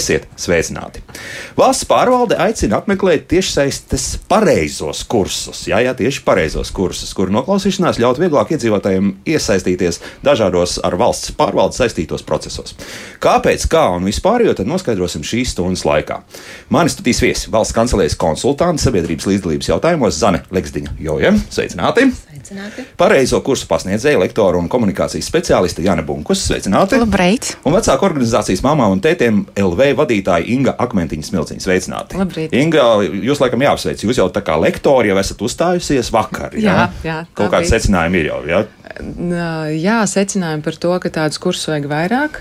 Esiet sveicināti! Valsts pārvalde aicina apmeklēt tiešsaistes pareizos kursus. Jā, jā, tieši pareizos kursus, kuru noklausīšanās ļaut vieglāk iedzīvotājiem iesaistīties dažādos ar valsts pārvaldi saistītos procesos. Kāpēc, kā un vispār, jo tad noskaidrosim šīs stundas laikā. Mani studijas viesi - valsts kancelēs konsultanti sabiedrības līdzdalības jautājumos Zane Leksdiņa Joja. Sveicināti! Sveicināti. Pareizo kursu pasniedzēja lektora un komunikācijas speciāliste Jana Bunkus. Sveicināti! Labrīt! Un vecāku organizācijas mamām un tētiem LV vadītāja Inga Akmentiņa Smilciņa. Sveicināti! Labrīt. Inga, jūs laikam jāapsveic. Jūs jau tā kā lektori jau esat uzstājusies vakar. Jā, jā, tā Kaut kāds bija. secinājumi ir jau. Jā? Jā, secinājumi par to, ka tādus kursus vajag vairāk.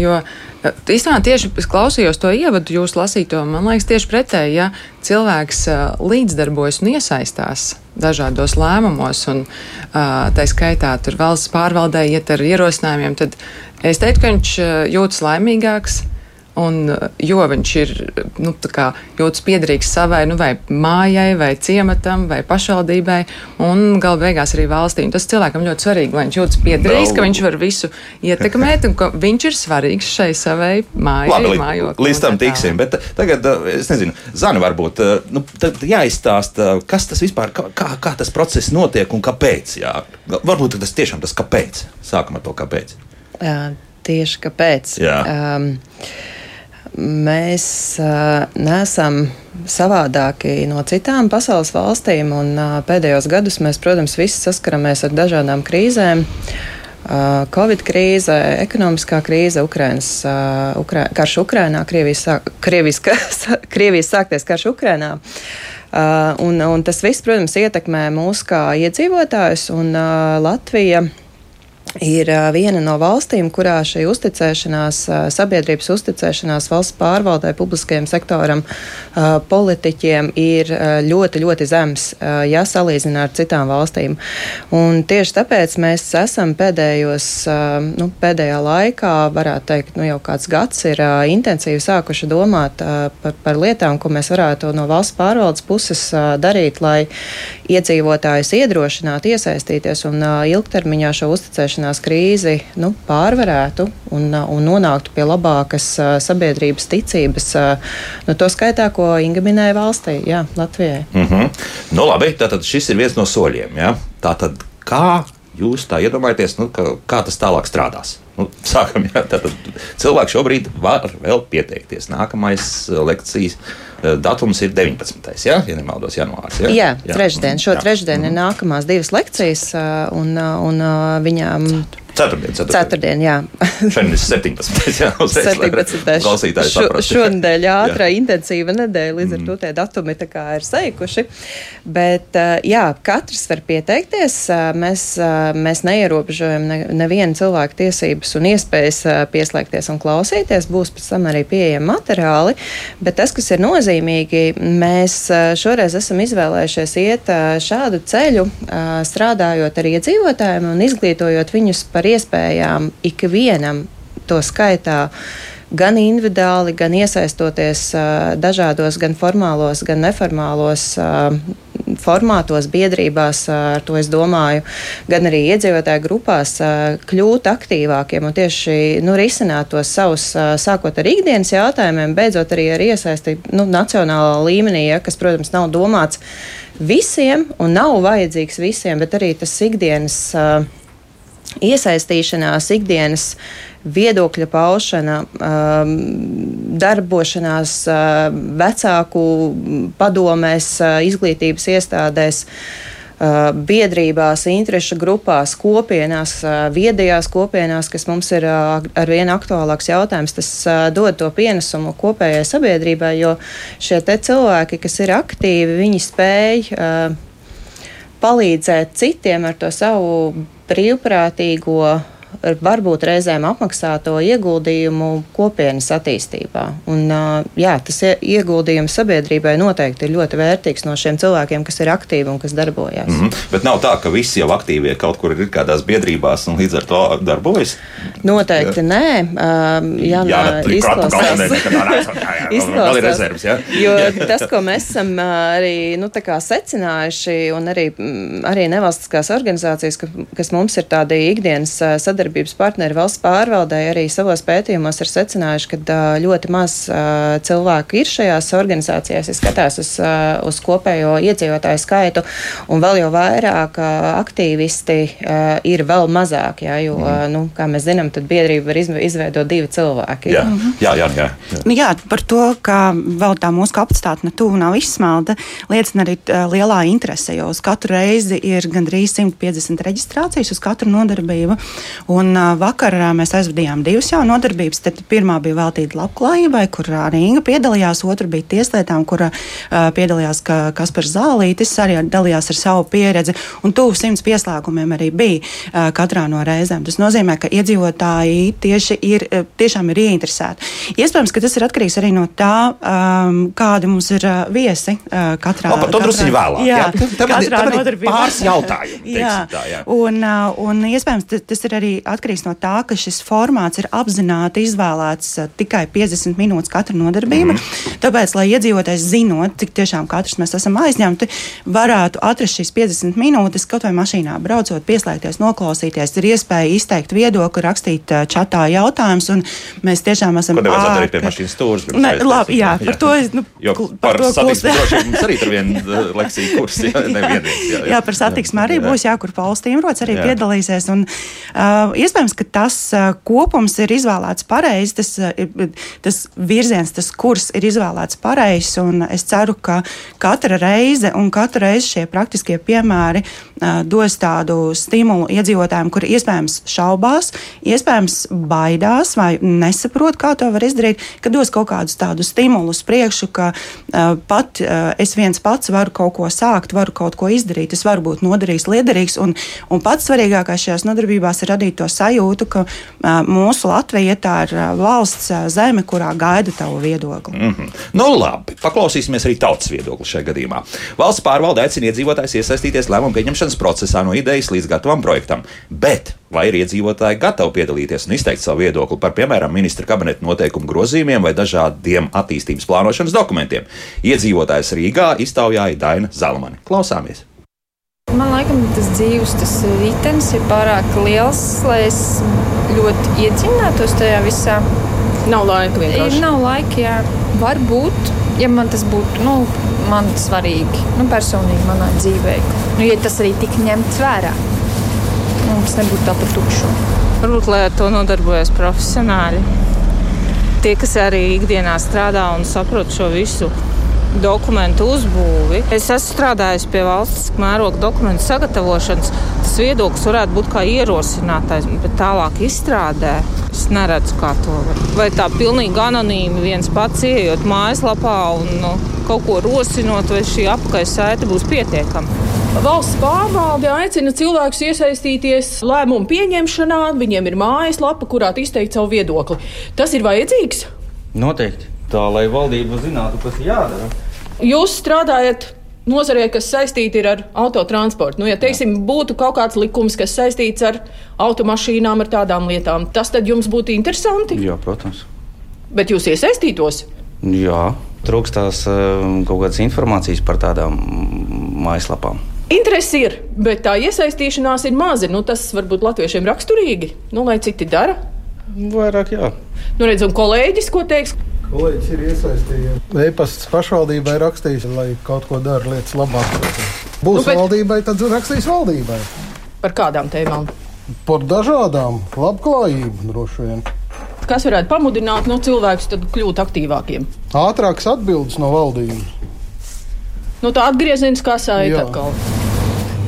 Jo īstenībā tieši es klausījos to ievadu, jūs lasīto, man liekas, tieši pretēji, ja cilvēks līdzdarbojas un iesaistās dažādos lēmumos, un tā skaitā tur valsts pārvaldē iet ar ierosinājumiem, tad es teiktu, ka viņš jūtas laimīgāks. Un, uh, jo viņš ir nu, tā kā jūtas piederīgs savai nu, vai mājai, vai ciematam, vai pašvaldībai, un galu beigās arī valstī. Un tas cilvēkam ļoti svarīgi, lai viņš jūtas piederīgs, Vēl- ka viņš var visu ietekmēt, un ka viņš ir svarīgs šai savai mājai, Labi, mājoklim. līdz tam tiksim. Bet uh, tagad, uh, es nezinu, Zana, varbūt uh, nu, tad jāizstāsta, kas tas vispār, kā, kā, kā tas process notiek un kāpēc. Jā. Varbūt tas tiešām tas kāpēc. Sākam ar to kāpēc. Jā, tieši kāpēc. Jā. Um, mēs uh, neesam savādāki no citām pasaules valstīm, un uh, pēdējos gados mēs, protams, visi saskaramies ar dažādām krīzēm. Uh, Covid krīze, ekonomiskā krīze, Ukrainas, uh, Ukrā, karš Ukrainā, Krievijas, sāk, Krievijas, Krievijas sākties karš Ukrainā. Uh, un, un tas viss, protams, ietekmē mūs kā iedzīvotājus, un uh, Latvija ir viena no valstīm, kurā šī uzticēšanās, sabiedrības uzticēšanās valsts pārvaldē, publiskajam sektoram, politiķiem ir ļoti, ļoti zems, ja salīdzinā ar citām valstīm. Un tieši tāpēc mēs esam pēdējos, nu, pēdējā laikā, varētu teikt, nu, jau kāds gads ir intensīvi sākuši domāt par, par lietām, ko mēs varētu no valsts pārvaldes puses darīt, lai iedzīvotājus iedrošinātu iesaistīties un ilgtermiņā šo uzticēšanās krīzi nu, pārvarētu un, ā, un nonāktu pie labākas ā, sabiedrības ticības. ā, Nu, to skaitā, ko Inga minēja valstī, jā, Latvijai. Mm -hmm. nu, labi, tātad šis ir viens no soļiem. Ja? Tātad, kā jūs tā iedomājaties, nu, ka, kā tas tālāk strādās? Nu, sākam, ja? tātad cilvēki šobrīd var vēl pieteikties. Nākamais eh, lekcijas eh, datums ir 19. Ja, ja nemaldos, janvārs. Ja? Jā, jā. trešdien. Šo Jā. trešdienu ir nākamās divas lekcijas, ā, un, un viņām Ceturtdien, ceturtdien. ceturtdien, jā. Šodien ir 17. Jā, uzreiz, lai 17. Klausītāji Šo-. Šonadēļ ātrā. Mm. intensīva nedēļa, līdz ar to tie datumi tā kā ir seikuši. Bet, ā, jā, katrs var pieteikties. ā, Mēs, ā, mēs neierobežojam ne- nevienu cilvēku tiesības un iespējas pieslēgties un klausīties. Būs pēc tam arī pieejami materiāli. Bet tas, kas ir nozīmīgi, mēs šoreiz esam izvēlējušies iet šādu ceļu, strādājot ar iedzīvotājiem un izglītojot viņus par iespējām ikvienam to skaitā. Gan individuāli, gan iesaistoties uh, dažādos, gan formālos, gan neformālos uh, formātos, biedrībās, ar to es domāju, gan arī iedzīvotāju grupās, kļūt aktīvākiem un tieši nu, risināt tos savus, sākot ar ikdienas jautājumiem, beidzot arī ar iesaisti nu, nacionālā līmenī, ja, kas, protams, nav domāts visiem un nav vajadzīgs visiem, bet arī tas ikdienas. Uh, iesaistīšanās, ikdienas viedokļa paušana, um, darbošanās uh, vecāku padomēs, uh, izglītības iestādēs. uh, Biedrībās, interešu grupās, kopienās, viedajās kopienās, kas mums ir ar vien aktuālāks jautājums, tas dod to pienesumu kopējai sabiedrībai, jo šie cilvēki, kas ir aktīvi, viņi spēj palīdzēt citiem ar to savu brīvprātīgo, varbūt reizēm apmaksāto ieguldījumu kopienas attīstībā. Un, jā, tas ie- ieguldījums sabiedrībai noteikti ir ļoti vērtīgs no šiem cilvēkiem, kas ir aktīvi un kas darbojas. Mm -hmm. Bet nav tā, ka visi jau aktīvie kaut kur ir kādās biedrībās un līdz ar to darbojas. Noteikti nē. Um, jā, Jā, nekad tā neesam. Jā, jā, ir rezerves, jā? Jo tas, ko mēs esam arī nu, secinājuši, un arī, mm, arī nevalstiskās organizācijas, ka, kas mums ir tādi ikdienas sadarbības sadarbības partneri valsts pārvaldē arī savos pētījumos ir secinājuši, ka ļoti maz cilvēku ir šajās organizācijās, ja skatās uz, uz kopējo iedzīvotāju skaitu, un vēl jau vairāk aktīvisti ir vēl mazāk, jā, jo, mm. nu, kā mēs zinām, tad biedrība var izveidot divi cilvēki. Jā, jā, jā. jā, jā. Nu, jā par to, ka vēl tā mūsu kapacitāte ne tuvu nav izsmelta, liecina arī lielā interese, jo uz katru reizi ir gandrīz 150 reģistrācijas uz katru nodarbību. Un vakar uh, mēs aizvadījām divas jau nodarbības. Tad pirmā bija veltīta labklājībai, kur arī Inga piedalījās, otra bija tieslietām, kur piedalījās ka Kaspars Zālītis, arī dalījās ar savu pieredzi. Un tuvu simts pieslēgumiem arī bija katrā no reizēm. Tas nozīmē, ka iedzīvotāji tieši ir, tiešām ir ieinteresēti. Iespējams, ka tas ir atkarīgs arī no tā, kādi mums ir viesi katrā. O, par to drusku vēlāk. Jā, jā. Tam, tam, tam ir pāris jautājumi. jā. Tā, jā. Un, un iespējams tas ir arī atkarīgs no tā, ka šis formāts ir apzināti izvēlēts uh, tikai 50 minūtes katra nodarbība. Mm. Tāpēc, lai iedzīvotājs zinot, cik tiešām katrs mēs esam aizņemti, varētu atrast šīs 50 minūtes kaut vai mašīnā braucot, pieslēgties, noklausīties. Ir iespēja izteikt viedokli, rakstīt uh, čatā jautājumus, un mēs tiešām esam. Ko nevajadzētu darīt pie mašīnas stūres? Ne, labi, jā, par jā. to es. Nu, jo par, par satiksmi droši mums arī tur vien lekcija kurs, jā. Jā, jā. jā, par satiksmi arī jā. būs, jā, kur Pauls Tīmrots arī jā. piedalīsies. Un, uh, iespējams, ka tas kopums ir izvēlēts pareizi, tas, tas virziens, tas kurs ir izvēlēts pareizi, es ceru, ka katra reize un katra reize šie praktiskie piemēri dos tādu stimulu iedzīvotājiem, kuri iespējams šaubās, iespējams baidās vai nesaprot, kā to var izdarīt, ka dos kaut kādus tādus stimulus priekšu, ka uh, pat uh, es viens pats varu kaut ko sākt, varu kaut ko izdarīt, es varu būt noderīgs, liederīgs. Un, un pats svarīgākais šajās nodarbībās ir radīt to sajūtu, ka mūsu Latvija tā ir valsts zeme, kurā gaida tavu viedokli. Mm -hmm. Nu, labi, paklausīsimies arī tautas viedokli šajā gadījumā. Valsts pārvalde aicina iedzīvotājus iesaistīties lēmumu pieņemšanas procesā no idejas līdz gatavam projektam. Bet vai ir iedzīvotāji gatavi piedalīties un izteikt savu viedokli par, piemēram, ministra kabineta noteikumu grozījumiem vai dažādiem attīstības plānošanas dokumentiem? Iedzīvotājs Rīgā iztaujāja Daina Zalamani. Klausāmies! Man laikam tas dzīves, tas ritenis ir pārāk liels, lai es ļoti iedziļinātos tajā visā. Nav laika vienkārši. Nav laika, jā. Varbūt, ja man tas būtu nu, man svarīgi, nu, personīgi manā dzīvē. Nu, ja tas arī tik ņemts vērā, tas nebūtu tā par tukšu. Varbūt, lai ar to nodarbojas profesionāļi. Tie, kas arī ikdienā strādā un saprot šo visu dokumentu uzbūvi. Es esmu strādājis pie valsts mēroga dokumentu sagatavošanas. Tas viedoklis varētu būt kā ierosinātais, bet tālāk izstrādē es neredzu, kā to var. Vai tā pilnīgi anonīmi viens pats ieejot mājaslapā un nu, kaut ko rosinot, vai šī apakaļsaite būs pietiekama. Valsts pārvalde aicina cilvēkus iesaistīties lēmumu pieņemšanā. Viņiem ir mājaslapa, kurā izteikt savu viedokli. Tas ir vajadzīgs? Noteikti. Tā lai valdība zinātu, kas ir jādara. Jūs strādājat nozarē, kas saistīta ar autotransportu. Nu, ja teiksim, būtu kaut kāds likums, kas saistīts ar automašīnām, ar tādām lietām, tas tad jums būtu interesanti? Jā, protams. Bet jūs iesaistītos? Jā, trūkstās eh, kaut kādas informācijas par tādām mājaslapām. Interesi ir, bet tā iesaistīšanās ir maza. Nu, tas varbūt latviešiem raksturīgi, nu, lai citi dara. Vairāk, jā. Nu, redz, un kolēģis, ko teiks? Kolēģis ir iesaistījies. E-pasts pašvaldībai rakstīs, lai kaut ko dara lietas labāk. Būs nu, bet... valdībai, tad rakstīs valdībai. Par kādām tēmām? Par dažādām, labklājību droši vien. Kas varētu pamudināt no nu, cilvēkus kļūt aktīvākiem? Ātrākas atbildes no valdības. Nu, tā atgriezeniskā saite atkal.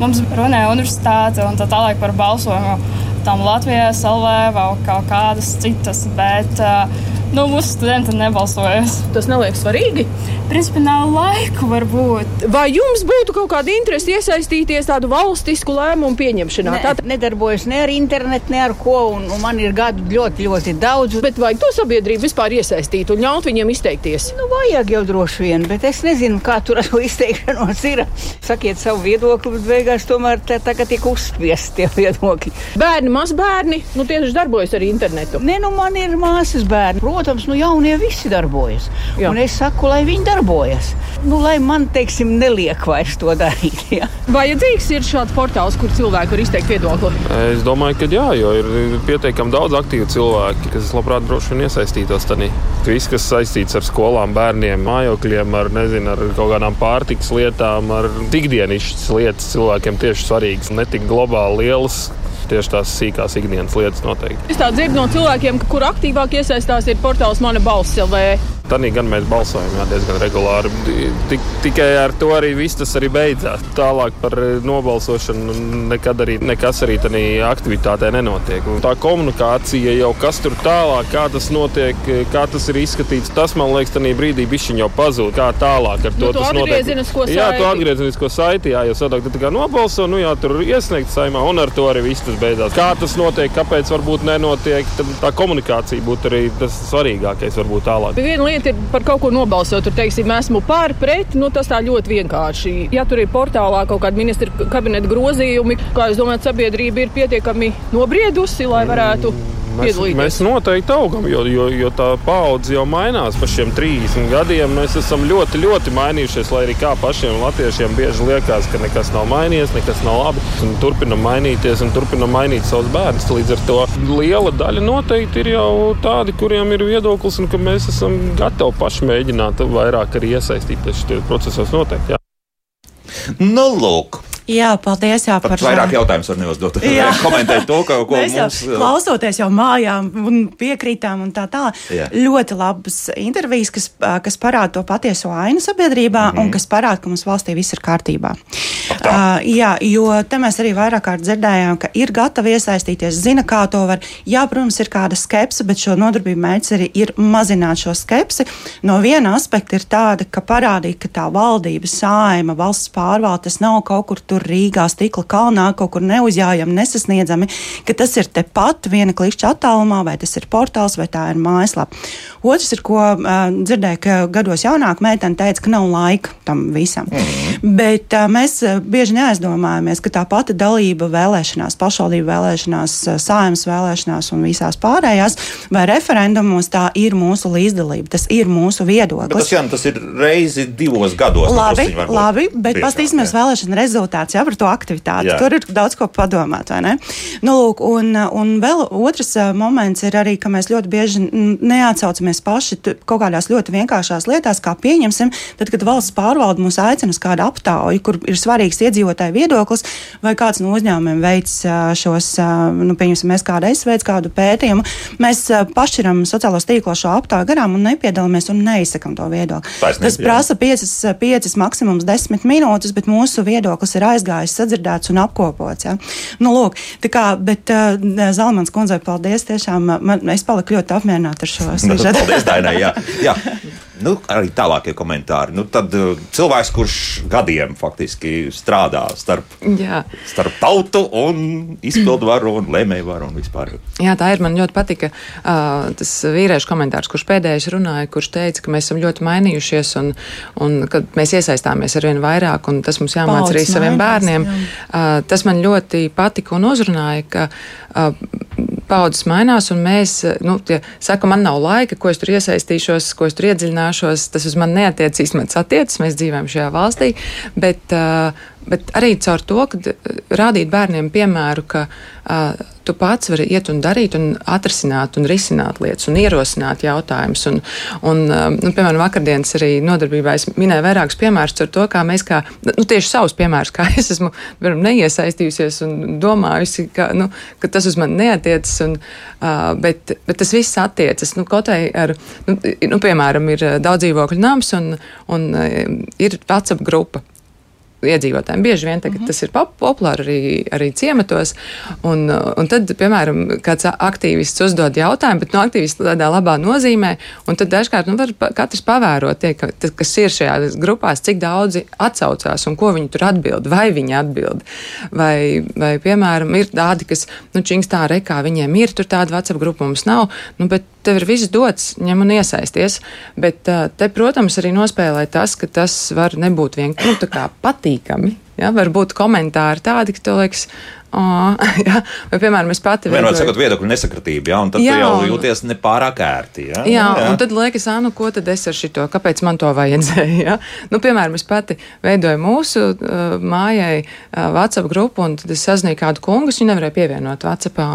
Mums runē universitāte un tā tālāk par balsojumu tam Latvijas, LV vai kaut kādas citas. Bet, uh, nu, mūsu studenti nebalsojas. Tas neliekas svarīgi. Principā nav laiku, varbūt. Vai jums būtu kaut kāda interese iesaistīties tādu valstisku lēmumu pieņemšanā? Ne, Tātad nedarbojas ne ar internetu, ne ar ko, un, un man ir gadu ļoti, ļoti daudz. Bet vajag to sabiedrību vispār iesaistīt un ļaut viņiem izteikties? Nu, vajag jau droši vien, bet es nezinu, kā tur ar to izteikšanos ir. Sakiet savu viedokli, bet beigās tomēr tā, tā kā tiek uzspiest tie viedokļi. Bērni, mazbērni, nu tie taču darbojas ar internetu. Nē, nu man ir māsas bērni protams, nu jaunie visi darbojas. Jā. Un es saku, lai viņi darbojas. Nu, lai man, teiksim, neliek vairs to darīt. Ja. Vajadzīgs ir šāds portāls, kur cilvēki var izteikt viedokli. Es domāju, ka jā, jo ir pietiekami daudz aktīvu cilvēku, kas labprāt droši vien iesaistītos tajā. Viss, kas saistīts ar skolām, bērniem, mājokļiem, ar, nezinu, ar kaut kādām pārtikas lietām, ar ikdienišķas lietas cilvēkiem tieši svarīgas, ne tik globāli lielas tieši tās sīkās ikdienas lietas noteikti. Es tā dzirdu no cilvēkiem, kur aktīvāk iesaistās, ir portāls Mana balss LV. Tad gan mēs balsojam jā, diezgan regulāri. Tik, tikai ar to arī viss tas arī beidzās. Tālāk par nobalsošanu nekad arī nekas arī tādā aktivitātē nenotiek. Un tā komunikācija jau kas tur tālāk, kā tas notiek, kā tas ir izskatīts, tas man liekas, tajā brīdī bišķiņ jau pazūd. Kā tālāk ar to nu, tas notiek? Jā, tu atgriezenisko saiti, jā, jau sadāk, tā kā nobalso, nu jā, tur iesniegt saimā, un ar to arī viss tas beidzās. Kā tas notiek, kāpēc varbūt nenotiek, tā komunikācija būtu arī tas svarīgākais varbūt tālāk lieta ir par kaut ko nobalsot. Tur, teiksim, esmu par, pret, nu, tas tā ļoti vienkārši. Ja tur ir portālā kaut kāda ministra kabineta grozījumi, kā jūs domājat, sabiedrība ir pietiekami nobriedusi, lai varētu. Mēs, mēs noteikti augam, jo, jo, jo tā paudze jau mainās. Pa šiem 30 gadiem mēs esam ļoti, ļoti mainījušies. Lai arī kā pašiem latviešiem bieži liekas, ka nekas nav mainījies, nekas nav labi. Un turpinam mainīties un turpinam mainīt savus bērnus. Līdz ar to liela daļa noteikti ir jau tādi, kuriem ir viedoklis, un ka mēs esam gatavi paši mēģināt vairāk arī iesaistīties šajos procesos. Noteikti, jā. Nu, lūk, Jā, paldies jā, par šo. Vairāk jautājumus var neuzdot. Jā, komentēt to, ka, ko Mēs mums. Jau, klausoties jau mājām un piekrītām un tā tālāk. Ļoti labas intervijas, kas, kas parāda to patieso ainu sabiedrībā mm -hmm. un kas parāda, ka mums valstī viss ir kārtībā. Uh, jā, jo te mēs arī vairāk kārt dzirdējām, ka ir gatavi iesaistīties, zina, kā to var. Jā, protams, ir kāda skepse, bet šo nodarbību mērķis arī ir mazināt šo skepsi. No viena aspekta ir tāda, ka parādīt, ka tā valdība, saima, valsts pārvalde, tas nav kaut kur tur tur Rīgā, stikla kalnā, kaut kur neuzjājami, nesasniedzami, ka tas ir tepat viena klikšķa attālumā, vai tas ir portāls, vai tā ir mājaslapa. Otrs ir, ko uh, dzirdēju, ka gados jaunāka meitene teica, ka nav laika tam visam. Mm. Bet uh, mēs bieži neaizdomājamies, ka tā pati dalība vēlēšanās, pašvaldību vēlēšanās, sājums vēlēšanās un visās pārējās, vai referendumos tā ir mūsu līdzdalība, tas ir mūsu viedoklis. Bet tas, jā, tas ir reizi divos gados. Labi, labi bet paskatīsimies vēlēšana rezultātu runāts jā, par to aktivitāti. Jā. Tur ir daudz ko padomāt, vai ne? Nu, lūk, un, un vēl otrs moments ir arī, ka mēs ļoti bieži neatsaucamies paši kaut kādās ļoti vienkāršās lietās, kā pieņemsim, tad, kad valsts pārvalde mūs aicina uz kādu aptauju, kur ir svarīgs iedzīvotāju viedoklis, vai kāds no uzņēmumiem veids šos, nu, pieņemsim, mēs kādu veids kādu pētījumu, mēs pašķiram sociālos tīklos šo aptauju garām un nepiedalāmies un neizsakam to viedokli. Taisnība, Tas prasa 5, 5 maksimums 10 minūtes, bet mūsu viedoklis ir aizgājis, sadzirdēts un apkopots. Ja? Nu, lūk, kā, bet uh, Zalmans kundzei paldies. Tiešām man, es paliku ļoti apmierināta ar šo sižetu. paldies, Dainai. Jā. jā. Nu, arī tālākie komentāri. Nu, tad uh, cilvēks, kurš gadiem faktiski strādā starp, Jā. starp tautu un izpildu varu un lēmēju varu un vispār. Jā, tā ir. Man ļoti patika uh, tas vīriešu komentārs, kurš pēdējais runāja, kurš teica, ka mēs esam ļoti mainījušies un, un ka mēs iesaistāmies ar vien vairāk un tas mums jāmāc arī saviem bērniem. Jā. Uh, tas man ļoti patika un uzrunāja, ka uh, paudzes mainās, un mēs, nu, ja saka, man nav laika, ko es tur iesaistīšos, ko es tur iedziļināšos, tas uz mani neatiecīs, man tas attiecas, mēs dzīvojam šajā valstī, bet, uh, bet arī caur to, ka rādīt bērniem piemēru, ka uh, tu pats vari iet un darīt, un atrisināt, un risināt lietas, un ierosināt jautājumus. Un, un, um, nu, piemēram, vakardienas arī nodarbībā es minēju vairākus piemērus par to, kā mēs, kā, nu, tieši savus piemērus, kā es esmu piemēram, neiesaistījusies un domājusi, ka, nu, ka tas uz mani neatiecas, un, uh, bet, bet tas viss attiecas. Nu, kaut vai ar, nu, nu, piemēram, ir daudz dzīvokļu nams un, un uh, ir WhatsApp grupa iedzīvotājiem. Bieži vien tagad, mm -hmm. tas ir populāri arī, arī ciematos. Un, un tad, piemēram, kāds aktīvists uzdod jautājumu, bet no nu, aktīvists tādā labā nozīmē, un tad dažkārt nu, var katrs pavērot, tie, ka, kas ir šajās grupās, cik daudzi atsaucās un ko viņi tur atbild, vai viņi atbild. Vai, vai piemēram, ir tādi, kas, nu, čingstā rekā viņiem ir tur tāda WhatsApp grupa, mums nav, nu, bet tev ir viss dots, ņem un iesaisties. Bet te, protams, arī nospēlē tas, ka tas var nebūt vienkārši nu, patīkami Ja, var būt komentāri tādi, ka tev liekas, Oh, jā, vai, piemēram, es pati vienmēr veidoju... sakot, viedokļu nesakratība, jā, un tad jā, jau jūties nepārāk ērti. Jā, jā, jā, un tad liekas, ah, nu, ko tad es ar šito, kāpēc man to vajadzēja? Ja? Nu, piemēram, es pati veidoju mūsu uh, mājai uh, WhatsApp grupu, un tad es sazināju kādu kungu, viņš nevarēja pievienot WhatsAppā.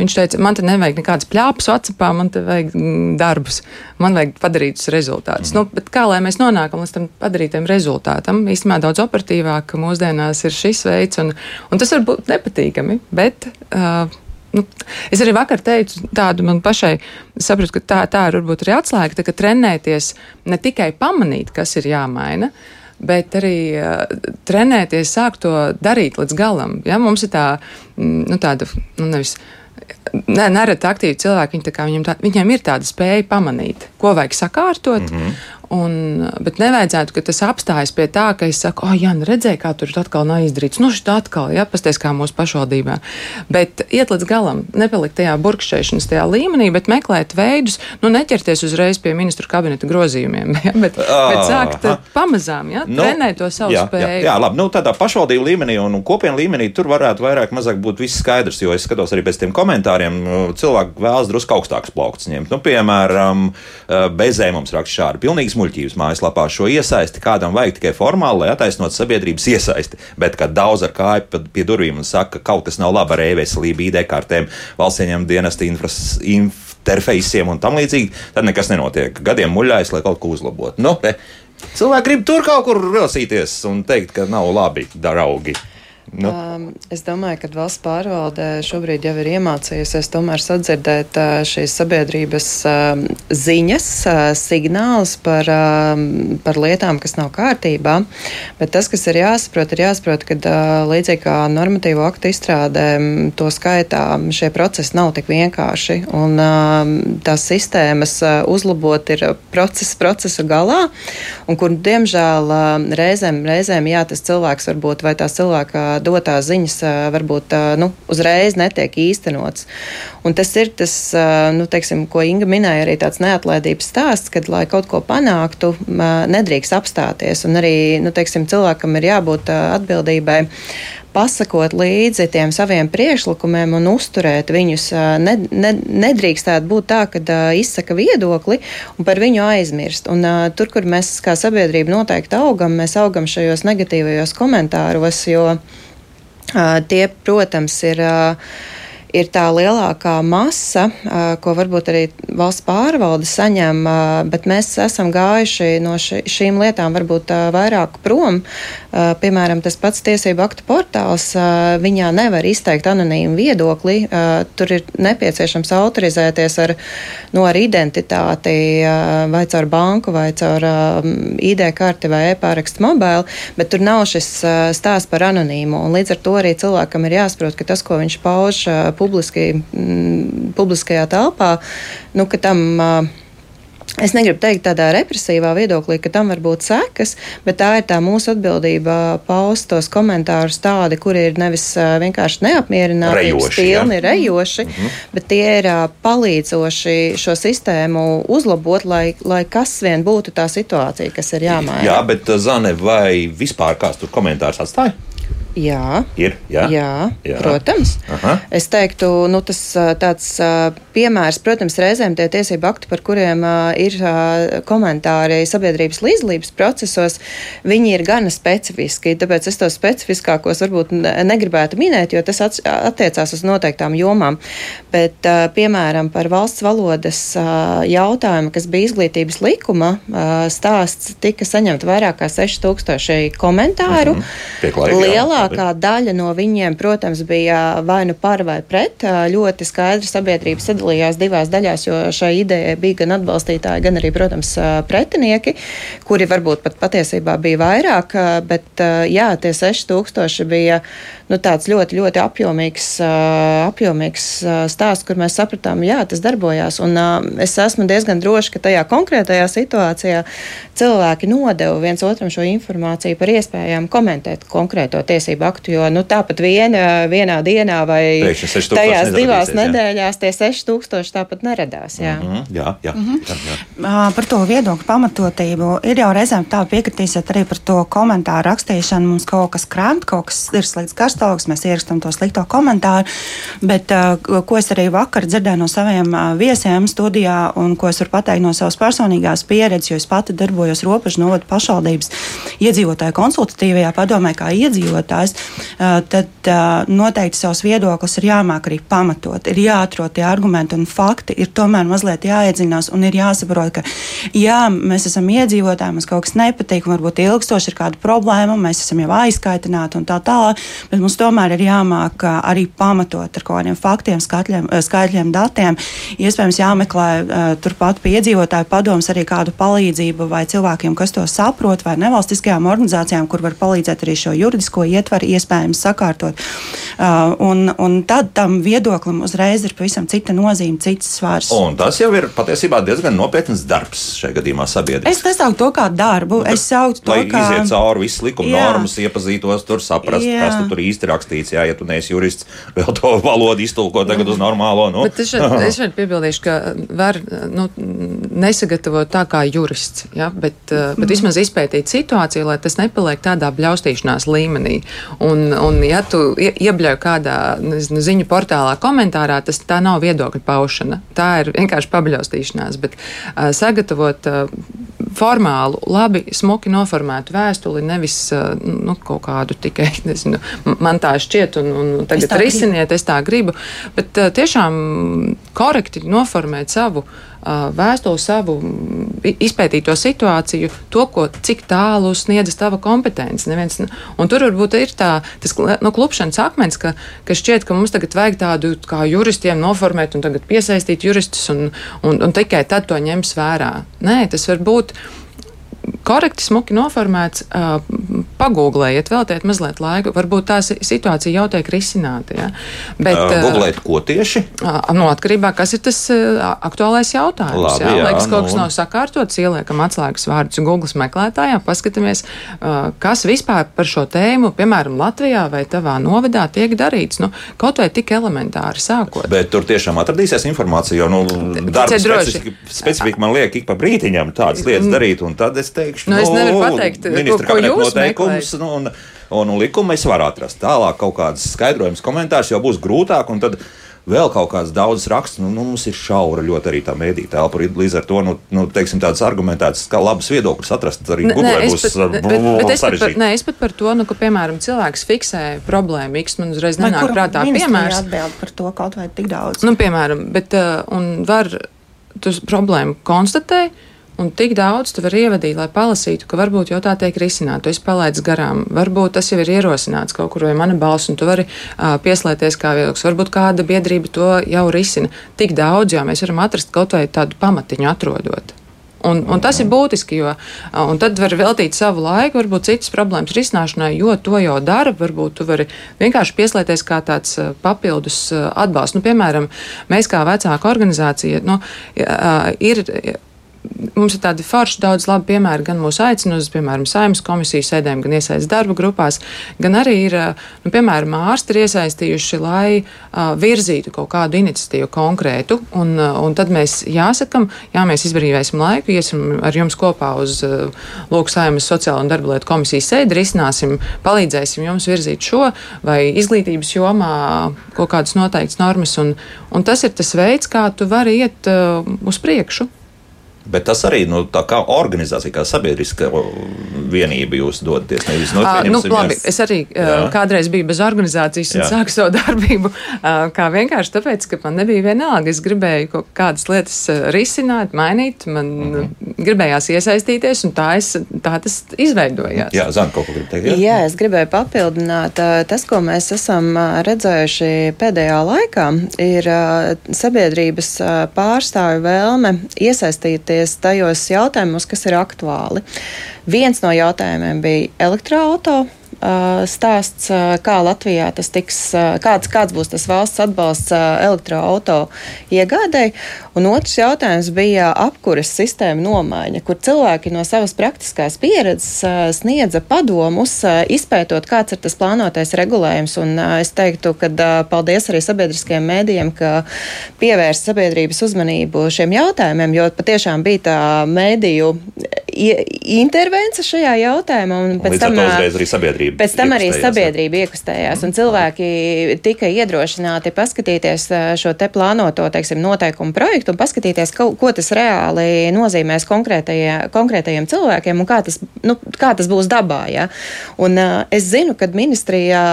Viņš teica, man te nevajag nekādas pļāpes WhatsAppā, man te vajag mm, darbus, man vajag padarītus rezultātus. Mm. Nu, bet kā lai mēs nonākam līdz tam padarītam rezultātam? Īstenībā daudz operatīvāk mūsdienās ir šis veids, un, un tas var būt nepatīkami bet. Uh, Nu, es arī vakar teicu tādu man pašai, sapratu, ka tā, tā ir varbūt arī atslēga, tā, ka trenēties ne tikai pamanīt, kas ir jāmaina, bet arī uh, trenēties, sākt to darīt līdz galam. Ja? Mums ir tā, mm, nu, tāda, nu, nevis. Ne, nereti aktīvi cilvēki, viņi tā, viņiem, tā, viņiem ir tāda spēja pamanīt, ko vajag sakārtot, mm -hmm. Un, bet nevajadzētu, ka tas apstājas pie tā, ka es saku, oh, jā, nu redzēju, kā tur atkal nav izdarīts. Nu, šī atkal, jā, pasties kā mūsu pašvaldībā. Bet iet līdz galam, nepalikt tajā burkšķēšanas tajā līmenī, bet meklēt veidus, nu, neķerties uzreiz pie ministru kabineta grozījumiem, jā, bet, bet sākt pamazām, jā, nu, trenēt to savu jā, spēju. Jā, jā, labi, nu, tādā pašvaldību līmenī un kopienu līmenī tur varētu vairāk mazāk būt viss skaidrs, jo es skatos arī pēc tiem komentāriem, cilvēki vēlas drusku augstākus plauktus ņemt. Nu, piemēram, bezē mums raksta šādi. Pilnīgs muļķības mājaslapā šo iesaisti kādam vajag tikai formāli, lai attaisnotu sabiedrības iesaisti. Bet, kad daudz ar kāju pie durvīm un saka, ka kaut kas nav labi ar e-veselību, ID kartēm, valsts ieņem dienesta interfejsiem un tam līdzīgi, tad nekas nenotiek. Gadiem muļājas, lai kaut ko uzlabotu. Nu, Cilvēki grib tur kaut kur rosīties un teikt, ka nav labi, draugi. Nu. Um, es domāju, ka valsts pārvalde šobrīd jau ir iemācījusies tomēr sadzirdēt uh, šīs sabiedrības uh, ziņas, uh, signālus par, uh, par lietām, kas nav kārtībā. Bet tas, kas ir jāsaprot, ir jāsaprot, ka uh, līdzīgi kā normatīvo aktu izstrādē, to skaitā šie procesi nav tik vienkārši. Un uh, tās sistēmas uh, uzlabot ir procesa procesa galā, un kur, diemžēl, uh, reizēm, reizēm, jā, tas cilvēks varbūt vai tās cilvēka dotās ziņas varbūt nu, uzreiz netiek īstenots. Un tas ir tas, nu, teiksim, ko Inga minēja, arī tāds neatlaidības stāsts, kad, lai kaut ko panāktu, nedrīkst apstāties. Un arī nu, teiksim, cilvēkam ir jābūt atbildībai pasakot līdzi tiem saviem priekšlikumiem un uzturēt viņus. Ne, ne, nedrīkstētu būt tā, ka izsaka viedokli un par viņu aizmirst. Un, tur, kur mēs kā sabiedrība noteikti augam, mēs augam šajos negatīvajos komentāros, jo Tie, protams, ir ir tā lielākā masa, ko varbūt arī valsts pārvalde saņem, bet mēs esam gājuši no šīm lietām varbūt vairāk prom. Piemēram, tas pats tiesību aktu portāls, viņā nevar izteikt anonīmu viedokli. Tur ir nepieciešams autorizēties ar, nu, ar identitāti vai caur banku vai caur ID karti vai e-pārakstu mobili, bet tur nav šis stāsts par anonīmu. Un līdz ar to arī cilvēkam ir jāsaprot, ka tas, ko viņš pauž publiski, m, mm, publiskajā telpā, nu, ka tam. Es negribu teikt tādā represīvā viedoklī, ka tam var būt sekas, bet tā ir tā mūsu atbildība paust tos komentārus tādi, kuri ir nevis vienkārši neapmierināti, pilni, ja? rejoši, mm -hmm. bet tie ir palīdzoši šo sistēmu uzlabot, lai, lai kas vien būtu tā situācija, kas ir jāmaina. Jā, bet Zane, vai vispār kāds tur komentārus atstāja? Jā, ir. Jā, jā, jā. protams. Aha. Es teiktu, nu, tas tāds piemērs, protams, reizēm tie tiesību akti, par kuriem ir komentāri sabiedrības līdzdalības procesos, viņi ir gana specifiski. Tāpēc es tos specifiskākos varbūt negribētu minēt, jo tas attiecās uz noteiktām jomām. Bet, piemēram, par valsts valodas jautājumu, kas bija izglītības likuma stāsts, tika saņemt vairāk kā 6000 komentāru. Mhm. Lielā lielākā daļa no viņiem, protams, bija vai nu par vai pret. Ļoti skaidri sabiedrība sadalījās divās daļās, jo šai idejai bija gan atbalstītāji, gan arī, protams, pretinieki, kuri varbūt pat patiesībā bija vairāk, bet jā, tie 6000 bija nu, tāds ļoti, ļoti apjomīgs, apjomīgs stāsts, kur mēs sapratām, jā, tas darbojās. Un es esmu diezgan droši, ka tajā konkrētajā situācijā cilvēki nodeva viens otram šo informāciju par iespējām komentēt konkrēto tiesību aktu, jo nu, tāpat viena, vienā dienā vai tajās divās nedēļās tie 6000 tāpat neradās. Jā, mm -hmm, jā, jā, mm -hmm. jā, jā. Par to viedokļu pamatotību ir jau reizēm tā piekritīsiet arī par to komentāru rakstīšanu. Mums kaut kas krāmt, kaut kas ir slīdis karstāvoklis, mēs ierakstām to slikto komentāru. Bet, ko es arī vakar dzirdēju no saviem viesiem studijā, un ko es varu pateikt no savas personīgās pieredzes, jo es pati darbojos robežu novada pašvaldības iedzīvotāju konsultatīvajā padomē, kā iedzīvotājs, tad noteikti savus viedokļus ir jāmāk arī pamatot. Ir jāatrod tie argumenti un fakti, ir tomēr mazliet jāiedzinās un ir jāsaprot, ka jā, mēs esam iedzīvotāji, mums kaut kas nepatīk, varbūt ilgstoši ir kāda problēma, mēs esam jau aizkaitināti un tā tālāk, bet mums tomēr ir jāmāk arī pamatot ar kaut kādiem faktiem, skatļiem, skaitļiem, datiem. Iespējams, jāmeklē turpat pie iedzīvotāju padomus arī kādu palīdzību vai cilvēkiem, kas to saprot, vai nevalstiskajām organizācijām, kur var palīdzēt arī šo juridisko ietvaru iespējams sakārtot. Un, un tad tam viedoklim uzreiz ir pavisam cita nozīme, cits svars. Un tas jau ir patiesībā diezgan nopietns darbs šajā gadījumā sabiedrībā. Es nesauktu to kā darbu, nu, es sauktu to kā. Iziet cauri visas likuma jā. normas, iepazītos, tur saprast, jā. kas tu tur īsti rakstīts. Jā, ja tu neesi jurists, vēl to valodu iztulko tagad uz normālo. Nu. Bet es šeit, piebildīšu, ka var nu, nesagatavot tā kā jurists, ja, bet, mm. bet vismaz izpētīt situāciju, lai tas nepaliek tādā bļaustīšanās līmenī. Un, un ja tu iebļauj kādā nezinu, ziņu portālā komentārā, tas tā nav viedokļa paušana. Tā ir vienkārši pabļaustīšanās. Bet uh, sagatavot uh, formālu, labi, smuki noformētu vēstuli, nevis uh, nu, kaut kādu tikai, nezinu, man tā šķiet, un, un tagad es risiniet, gribu. es tā gribu. Bet uh, tiešām korekti noformēt savu vēstuli, savu izpētīto situāciju, to, ko, cik tālu sniedzas tava kompetence. Neviens, un tur varbūt ir tā, tas nu, klupšanas akmens, ka, ka šķiet, ka mums tagad vajag tādu kā juristiem noformēt un tagad piesaistīt juristus un, un, un tikai tad to ņems vērā. Nē, tas var būt korekti, smuki noformēts, pagūglējiet, veltiet mazliet laika. Varbūt tā situācija jau tiek risināta. Ja? Bet, Googlēt, ko tieši? No atkarībā, kas ir tas aktuālais jautājums. Labi, jā, jā, Liekas, kaut kas nu, nav sakārtots, ieliekam atslēgas vārdus Google meklētājā, paskatāmies, kas vispār par šo tēmu, piemēram, Latvijā vai tavā novadā tiek darīts. Nu, kaut vai tik elementāri sākot. Bet tur tiešām atradīsies informācija, jo nu, darba specifika, specifika man liek ik pa brītiņam tādas lietas mm. darīt, un tad es teikšu, nu, es nu, nevaru pateikt, ministra ko, ko jūs noteikums, nu, un, un, un likumu es varu atrast. Tālāk kaut kādas skaidrojumas, komentārus jau būs grūtāk, un tad vēl kaut kādas daudzas rakstus. Nu, nu, mums ir šaura ļoti arī tā mēdīņa telpa. Līdz ar to nu, nu, teiksim, tādas argumentētas, kā labas viedokļas atrast arī Google. Būs, pat, bet, bet es, pat par, nē, es pat par to, nu, ka, piemēram, cilvēks fiksē problēmu, X man uzreiz nenāk prātā piemērs. Atbild par to kaut vai tik daudz. Nu, piemēram, bet, uh, un var, tu problēmu konstatēji Un tik daudz tu vari ievadīt, lai palasītu, ka varbūt jau tā tiek risināta. Tu esi palaidis garām, varbūt tas jau ir ierosināts kaut kur vai mana balss, un tu vari uh, pieslēgties kā viedoklis. Varbūt kāda biedrība to jau risina. Tik daudz, jo mēs varam atrast kaut vai tādu pamatiņu atrodot. Un, un tas ir būtiski, jo tad var veltīt savu laiku, varbūt citas problēmas risināšanai, jo to jau dara. Varbūt tu vari vienkārši pieslēgties kā tāds papildus atbalsts. Nu, piemēram, mēs kā vecāka organizācija nu, ir mums ir tādi forši daudz labi piemēri, gan mūsu aicina uz, piemēram, saimnes komisiju sēdēm, gan iesaist darba grupās, gan arī ir, nu, piemēram, ārsti ir iesaistījuši, lai uh, virzītu kaut kādu iniciatīvu konkrētu, un, uh, un tad mēs jāsakam, jā, mēs izbrīvēsim laiku, iesim ar jums kopā uz uh, Lūk saimnes sociālo un darba lietu komisijas sēdi, risināsim, palīdzēsim jums virzīt šo vai izglītības jomā kaut kādas noteiktas normas, un, un tas ir tas veids, kā tu vari iet uh, uz priekšu. Bet tas arī nu, kā organizācija, kā sabiedriska vienība jūs dodaties. Nevis no uh, nu, labi, es arī uh, kādreiz biju bez organizācijas un jā. sāku savu darbību. Uh, kā vienkārši tāpēc, ka man nebija vienalga. Es gribēju kaut kādas lietas risināt, mainīt, man mm -hmm. gribējās iesaistīties, un tā, es, tā tas izveidojās. Jā, Zana, kaut ko grib teikt. Jā, jā es gribēju papildināt. Tas, ko mēs esam redzējuši pēdējā laikā, ir sabiedrības pārstāvju vēlme iesaistīties iesaistīties tajos jautājumos, kas ir aktuāli. Viens no jautājumiem bija elektroautorāta stāsts, kā Latvijā tas tiks, kāds, kāds būs tas valsts atbalsts elektroauto iegādēji. Un otrs jautājums bija apkuras sistēma nomaiņa, kur cilvēki no savas praktiskās pieredzes sniedza padomus, izpētot, kāds ir tas plānotais regulējums. Un es teiktu, ka paldies arī sabiedriskajiem mēdījiem, ka pievērst sabiedrības uzmanību šiem jautājumiem, jo patiešām bija tā mēdīju intervence šajā jautājumā. Pēc tam, arī sabiedrība pēc tam arī sabiedrība iekustējās, un cilvēki tika iedrošināti paskatīties šo te plānoto teiksim, noteikumu projektu un paskatīties, ko, ko tas reāli nozīmēs konkrētajiem cilvēkiem un kā tas, nu, kā tas būs dabā. Ja? Un, es zinu, ka ministrijā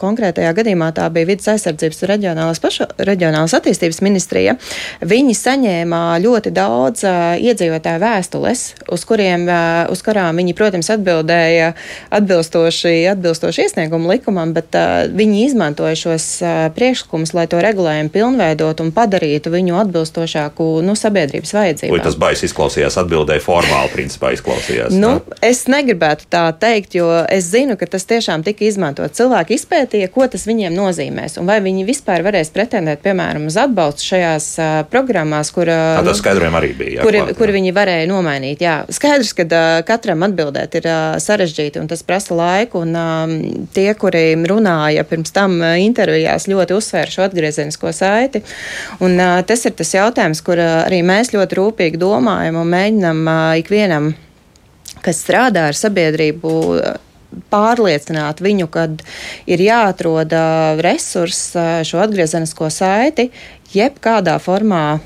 konkrētajā gadījumā tā bija vidas aizsardzības reģionālās, paša, reģionālās attīstības ministrija. Viņi saņēma ļoti daudz iedzīvotāju vēstules, uz kuriem kuriem, uz kurām viņi, protams, atbildēja atbilstoši, atbilstoši iesniegumu likumam, bet viņi izmantoja šos priekšlikumus, lai to regulējumu pilnveidot un padarītu viņu atbilstošāku nu, sabiedrības vajadzībām. Vai tas bais izklausījās atbildēji formāli, principā izklausījās? Nu, ne? es negribētu tā teikt, jo es zinu, ka tas tiešām tika izmantot. Cilvēki izpētīja, ko tas viņiem nozīmēs un vai viņi vispār varēs pretendēt, piemēram, uz atbalstu šajās programmās, kur, uh, nu, skaidrojumi arī bija. Jā, kur, klāt, jā. kur viņi varēja nomainīt. Jā, skaidrs, ka uh, katram atbildēt ir uh, sarežģīti un tas prasa laiku. Un, um, tie, kuri runāja pirms tam uh, intervijās, ļoti uzsvēra šo atgriezenisko saiti. Un, uh, tas ir tas jautājums, kur uh, arī mēs ļoti rūpīgi domājam un mēģinam uh, ikvienam, kas strādā ar sabiedrību. Pārliecināt viņu, ka ir jāatrod resursi šo atgriezenisko saiti, jebkādā formā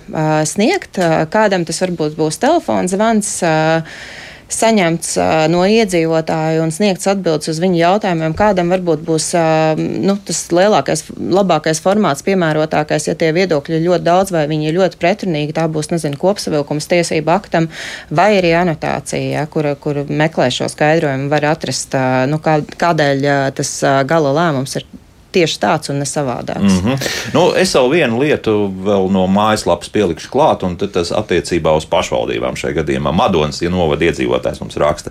sniegt. Kādam tas varbūt būs telefons zvans saņemts no iedzīvotāju un sniegts atbildes uz viņu jautājumiem, kādam varbūt būs nu, tas lielākais, labākais formāts, piemērotākais, ja tie viedokļi ir ļoti daudz vai viņi ir ļoti pretrunīgi, tā būs, nezinu, kopsavilkums tiesību aktam vai arī anotācija, ja, kur, kur meklē šo skaidrojumu, var atrast, nu, kā, kādēļ tas gala lēmums ir tieši tāds un ne savādāks. Mm -hmm. nu, es vēl vienu lietu vēl no mājaslapas pielikšu klāt, un tas attiecībā uz pašvaldībām šajā gadījumā. Madonas ja novada iedzīvotājs mums raksta.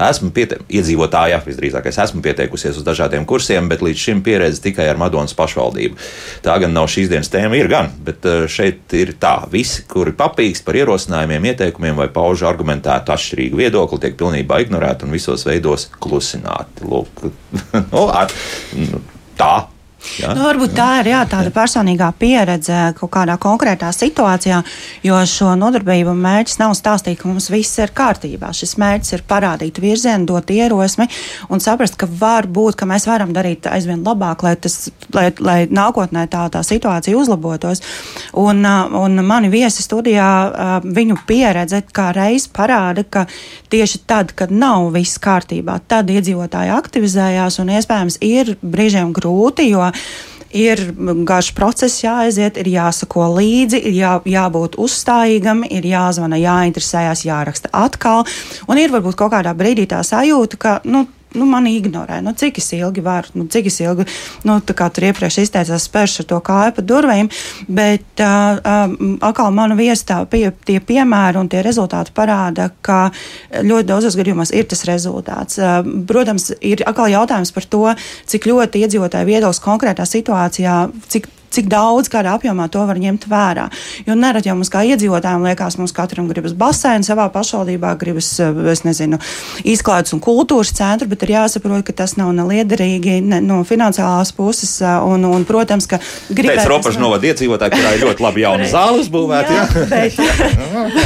Esmu iedzīvotāja, visdrīzāk, esmu pieteikusies uz dažādiem kursiem, bet līdz šim pieredze tikai ar Madonas pašvaldību. Tā gan nav šīs dienas tēma, ir gan, bet eh, šeit ir tā, visi, kuri papīkst par ierosinājumiem, ieteikumiem vai pauž argumentētu atšķirīgu viedokli, tiek pilnībā ignorēti un visos veidos klusināti. Lūk, nu, ar, nu, tā Ja? Nu, varbūt tā ir jā, tāda personīgā pieredze kaut kādā konkrētā situācijā, jo šo nodarbību mērķis nav stāstīt, ka mums viss ir kārtībā. Šis mērķis ir parādīt virzienu, dot ierosmi un saprast, ka var būt, ka mēs varam darīt aizvien labāk, lai, tas, lai, lai nākotnē tā, tā situācija uzlabotos. Un, un mani viesi studijā, viņu pieredze kā reiz parāda, ka tieši tad, kad nav viss kārtībā, tad iedzīvotāji aktivizējās un iespējams ir brīžiem grūti, jo ir garš process jāaiziet, ir jāsako līdzi, ir jā, jābūt uzstājīgam, ir jāzvana, jāinteresējas, jāraksta atkal. Un ir varbūt kaut kādā brīdī tā sajūta, ka nu, nu, mani ignorē. Nu, cik es ilgi varu, nu, cik es ilgi, nu, tā kā tur iepriekš izteicās, spēršu to kāju pa durvīm, bet uh, uh, atkal mana viestā pie, tie piemēri un tie rezultāti parāda, ka ļoti daudzos gadījumos ir tas rezultāts. Uh, protams, ir atkal jautājums par to, cik ļoti iedzīvotāju viedoklis konkrētā situācijā, cik cik daudz, kādā apjomā to var ņemt vērā. Jo nerad jau mums kā iedzīvotājiem liekas, mums katram gribas basēnu savā pašvaldībā, gribas, eh, es nezinu, izklaides un kultūras centru, bet ir jāsaprot, ka tas nav neliederīgi ne, no finansiālās puses. Eh, un, un, protams, ka gribētu. Pēc robežu novada iedzīvotāji, kurā ir ļoti labi jauna zāle uzbūvēta. Jā, jā. Bet,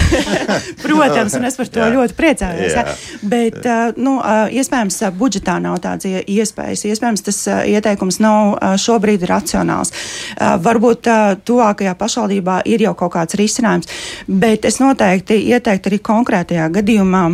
protams, un es par to jā. ļoti priecājos. Jā. Bet, eh, nu, iespējams, budžetā nav tādas iespējas. Iespējams, tas ieteikums nav šobrīd racionāls. Varbūt tuvākajā pašvaldībā ir jau kaut kāds risinājums, bet es noteikti ieteiktu arī konkrētajā gadījumā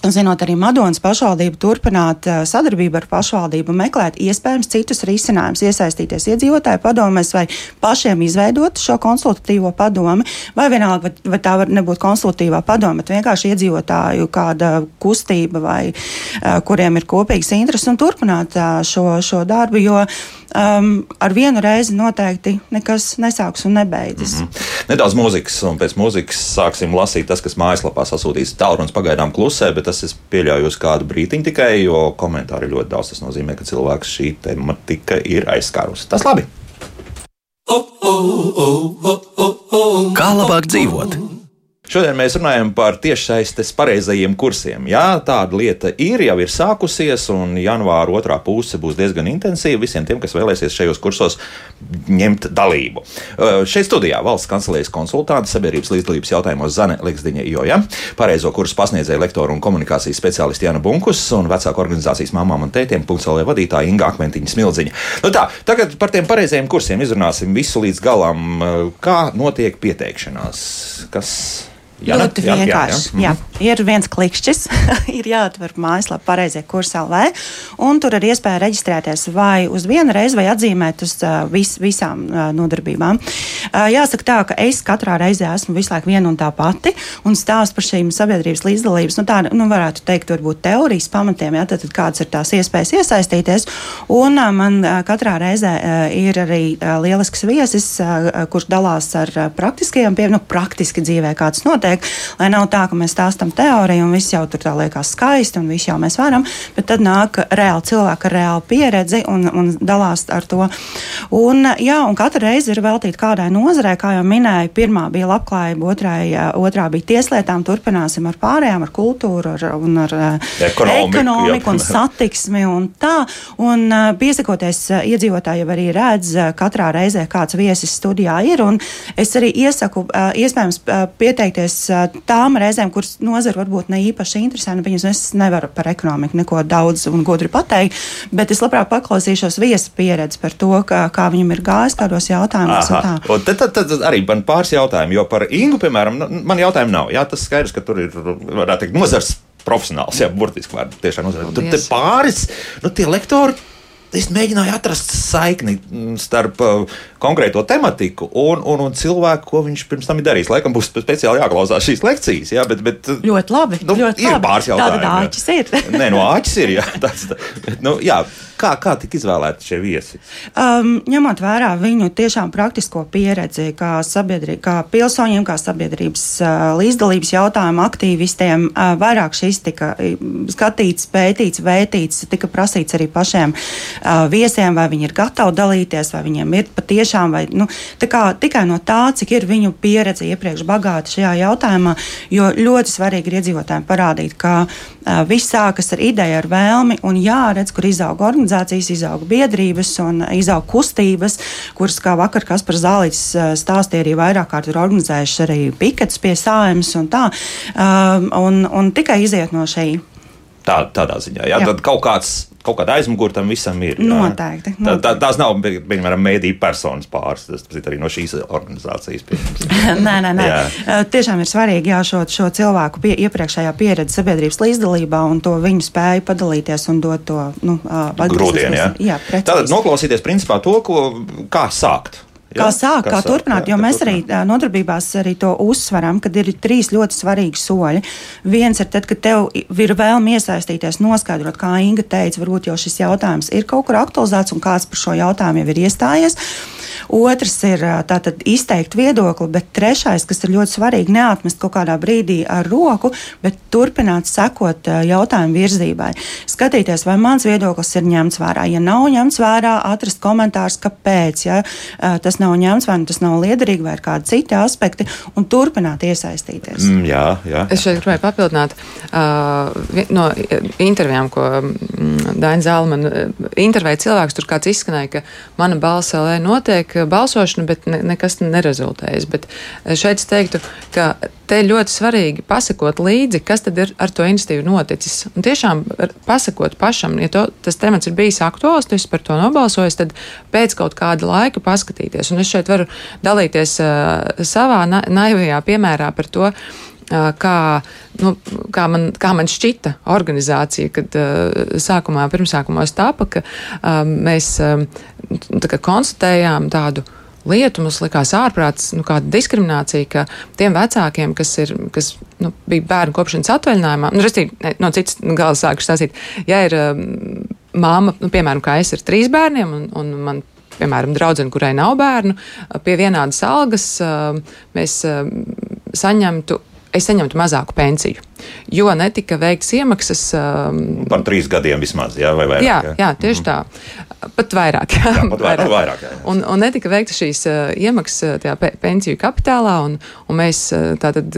Zinot arī Madonas pašvaldību, turpināt uh, sadarbību ar pašvaldību, meklēt iespējams citus risinājumus, iesaistīties iedzīvotāju padomēs vai pašiem izveidot šo konsultatīvo padomi, vai vienalga, vai, vai tā var nebūt konsultatīvā padome, bet vienkārši iedzīvotāju kāda kustība vai uh, kuriem ir kopīgs interesi un turpināt uh, šo, šo darbu, jo um, ar vienu reizi noteikti nekas nesāks un nebeidzas. Mm -hmm. Nedaudz mūzikas, un pēc mūzikas sāksim lasīt tas, kas mājaslapā sasūtīts. Tālrunis pagaidām klusē, bet tas es pieļauju uz kādu brīdiņu tikai, jo komentāri ļoti daudz. Tas nozīmē, ka cilvēks šī tematika ir aizskārusi. Tas labi! Kā labāk dzīvot? Šodien mēs runājam par tiešsaistes pareizajiem kursiem. Jā, tāda lieta ir, jau ir sākusies, un janvāra otrā puse būs diezgan intensīva visiem tiem, kas vēlēsies šajos kursos ņemt dalību. Šeit studijā valsts kancelējas konsultante sabiedrības līdzdalības jautājumos Zane Liksdiņa Joja, pareizo kursu pasniedzēja lektoru un komunikācijas speciālisti Jana Bunkus un vecāku organizācijas mamām un tētiem punktuālajā vadītāja Inga Akmentiņa Smildziņa. Nu tā, tagad par tiem pareizajiem kursiem izrunāsim visu līdz galam. Kā notiek pieteikšanās? Kas Jā, ļoti jā, vienkārši. Jā, jā. Jā. Ir viens klikšķis, ir jāatver mājaslapā pareizie kursi LV, un tur ir iespēja reģistrēties vai uz vienu reizi, vai atzīmēt uz vis, visām nodarbībām. Jāsaka tā, ka es katrā reizē esmu visu laiku viena un tā pati, un stāstu par šīm sabiedrības līdzdalības, nu tā, nu varētu teikt, varbūt teorijas pamatiem, jā, tad, tad kādas ir tās iespējas iesaistīties, un man katrā reizē ir arī lielisks viesis, kurš dalās ar praktiskajiem, pie, nu, praktiski dzīvē, kāds notiek notiek. Lai nav tā, ka mēs stāstām teoriju un viss jau tur tā liekas skaisti un viss jau mēs varam, bet tad nāk reāli cilvēki ar reālu pieredzi un, un dalās ar to. Un, jā, un katra reize ir veltīta kādai nozarei, kā jau minēju, pirmā bija labklājība, otrai, otrā bija tieslietām, turpināsim ar pārējām, ar kultūru ar, un ar ekonomiku, ekonomiku un satiksmi un tā. Un piesakoties iedzīvotāji arī redz katrā reizē, kāds viesis studijā ir, un es arī iesaku iespējams pieteikties tām reizēm, kuras nozara varbūt ne īpaši interesē. Nu, viņas es nevaru par ekonomiku neko daudz un gudri pateikt, bet es labprāt paklausīšos viesu pieredzi par to, kā, kā viņam ir gājis kādos jautājumos. Un tad, tad, tad arī man pāris jautājumu, jo par Ingu, piemēram, nu, man jautājumu nav. Jā, tas skaidrs, ka tur ir, varētu teikt, nozars profesionāls, jā, burtiski vārdu tiešām nozars. Tur pāris, nu, tie lektori es mēģināju atrast saikni mm, starp uh, konkrēto tematiku un, un, un cilvēku, ko viņš pirms tam ir darījis. Laikam būs speciāli jāklausās šīs lekcijas. Jā, bet, bet, uh, ļoti labi. Nu, ļoti ir labi. pāris jautājumi. Tāda āķis ir. Nē, no āķis ir. Jā, tāds, tā, bet, nu, jā, kā, kā tika izvēlēti šie viesi? Um, ņemot vērā viņu tiešām praktisko pieredzi, kā, kā pilsoņiem, kā sabiedrības uh, līdzdalības jautājumu aktīvistiem, uh, vairāk šis tika skatīts, pētīts, vērtīts, tika prasīts arī pašiem uh, viesiem, vai viņi ir gatavi dalīties, vai viņiem ir patiešām, vai nu, kā, tikai no tā, cik ir viņu pieredze iepriekš bagāta šajā jautājumā, jo ļoti svarīgi ir iedzīvotājiem parādīt, ka uh, viss sākas ar ideju, ar vēlmi, un jāredz, kur izauga organizācijas, izauga biedrības un izauga kustības, kuras, kā vakar Kaspars Zālīts stāstīja, arī vairāk kārt ir organizējuši arī piketus pie sājumas un tā, um, un, un tikai iziet no šī. Tā, tādā ziņā, jā, jā. tad kaut kāds kaut kāda aizmugure tam visam ir. Noteikti. noteikti. Tā, tā, tās nav, piemēram, mēdīņu personas pāris. Tas ir arī no šīs organizācijas. nē, nē, nē. Jā. Tiešām ir svarīgi jā, šo, šo cilvēku pie, iepriekšējā pieredze sabiedrības līdzdalībā un to viņu spēju padalīties un dot to nu, grūdienu. Jā, jā Tātad noklausīties principā to, ko, kā sākt. Kā jā, sākt, kā, kā turpināt, jā, jo mēs turpināt. arī nodarbībās arī to uzsveram, ka ir trīs ļoti svarīgi soļi. Viens ir tad, kad tev ir vēlme iesaistīties, noskaidrot, kā Inga teica, varbūt jau šis jautājums ir kaut kur aktualizēts un kāds par šo jautājumu jau ir iestājies. Otrs ir tātad izteikt viedokli, bet trešais, kas ir ļoti svarīgi, neatmest kaut kādā brīdī ar roku, bet turpināt sekot jautājumu virzībai. Skatīties, vai mans viedoklis ir ņemts vērā. Ja nav ņemts vērā, atrast komentārus, kāpēc ja, tas nav ņemts, vai nu tas nav liederīgi, vai ir kādi citi aspekti, un turpināt iesaistīties. Mm, jā, jā. Es šeit gribēju papildināt uh, no intervijām, ko mm, Daina Zāle man intervēja cilvēks, tur kāds izskanēja, ka mana balss LE notiek balsošana, bet ne, nekas nerezultējas. Bet šeit es teiktu, ka te ļoti svarīgi pasakot līdzi, kas tad ir ar to institīvu noticis. Un tiešām pasakot pašam, ja to, tas temats ir bijis aktuāls, tu esi par to nobalsojis, tad pēc kaut kāda laika paskatīties. Un es šeit varu dalīties uh, savā na naivajā piemērā par to, uh, kā, nu, kā, man, kā man šķita organizācija, kad uh, sākumā, pirmsākumos tapa, ka uh, mēs uh, tā konstatējām tādu lietu mums likās ārprāts, nu, kāda diskriminācija, ka tiem vecākiem, kas, ir, kas nu, bija bērnu kopšanas atvaļinājumā, nu, restīvi, no citas gala sākuši stāstīt, ja ir um, māma, nu, piemēram, kā es ar trīs bērniem, un, un man piemēram, draudzene, kurai nav bērnu, pie vienādas algas mēs saņemtu es saņemtu mazāku pensiju. Jo netika veikts iemaksas. Um, Par trīs gadiem vismaz, jā, vai vairāk? Jā, jā tieši mm -hmm. tā. Pat vairāk. Jā, jā pat vairāk. vairāk jā, jā. Un, un netika veiktas šīs uh, iemaksas tajā pe pensiju kapitālā, un, un mēs uh, tātad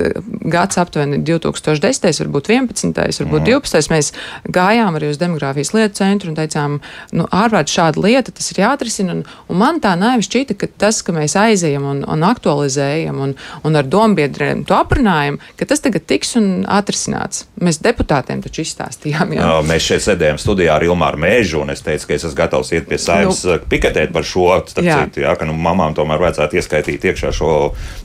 gads aptuveni 2010, varbūt 11, varbūt mm. 12. Mēs gājām arī uz demogrāfijas lietu centru un teicām, nu, ārprāt šāda lieta, tas ir jāatrisina. Un, un man tā naivi šķita, ka tas, ka mēs aizējam un, un aktualizējam un, un ar dombiedriem to aprunājam, ka tas tagad tiks un atrisināts. Mēs deputātiem taču izstāstījām. Jā. Jā, mēs šeit sēdējām studijā ar Ilmāru Mēžu, un es teicu, ka es esmu gatavs iet pie saimnes nu, piketēt par šo. Jā. Citu, jā, ka nu, mamām tomēr vajadzētu ieskaitīt iekšā šo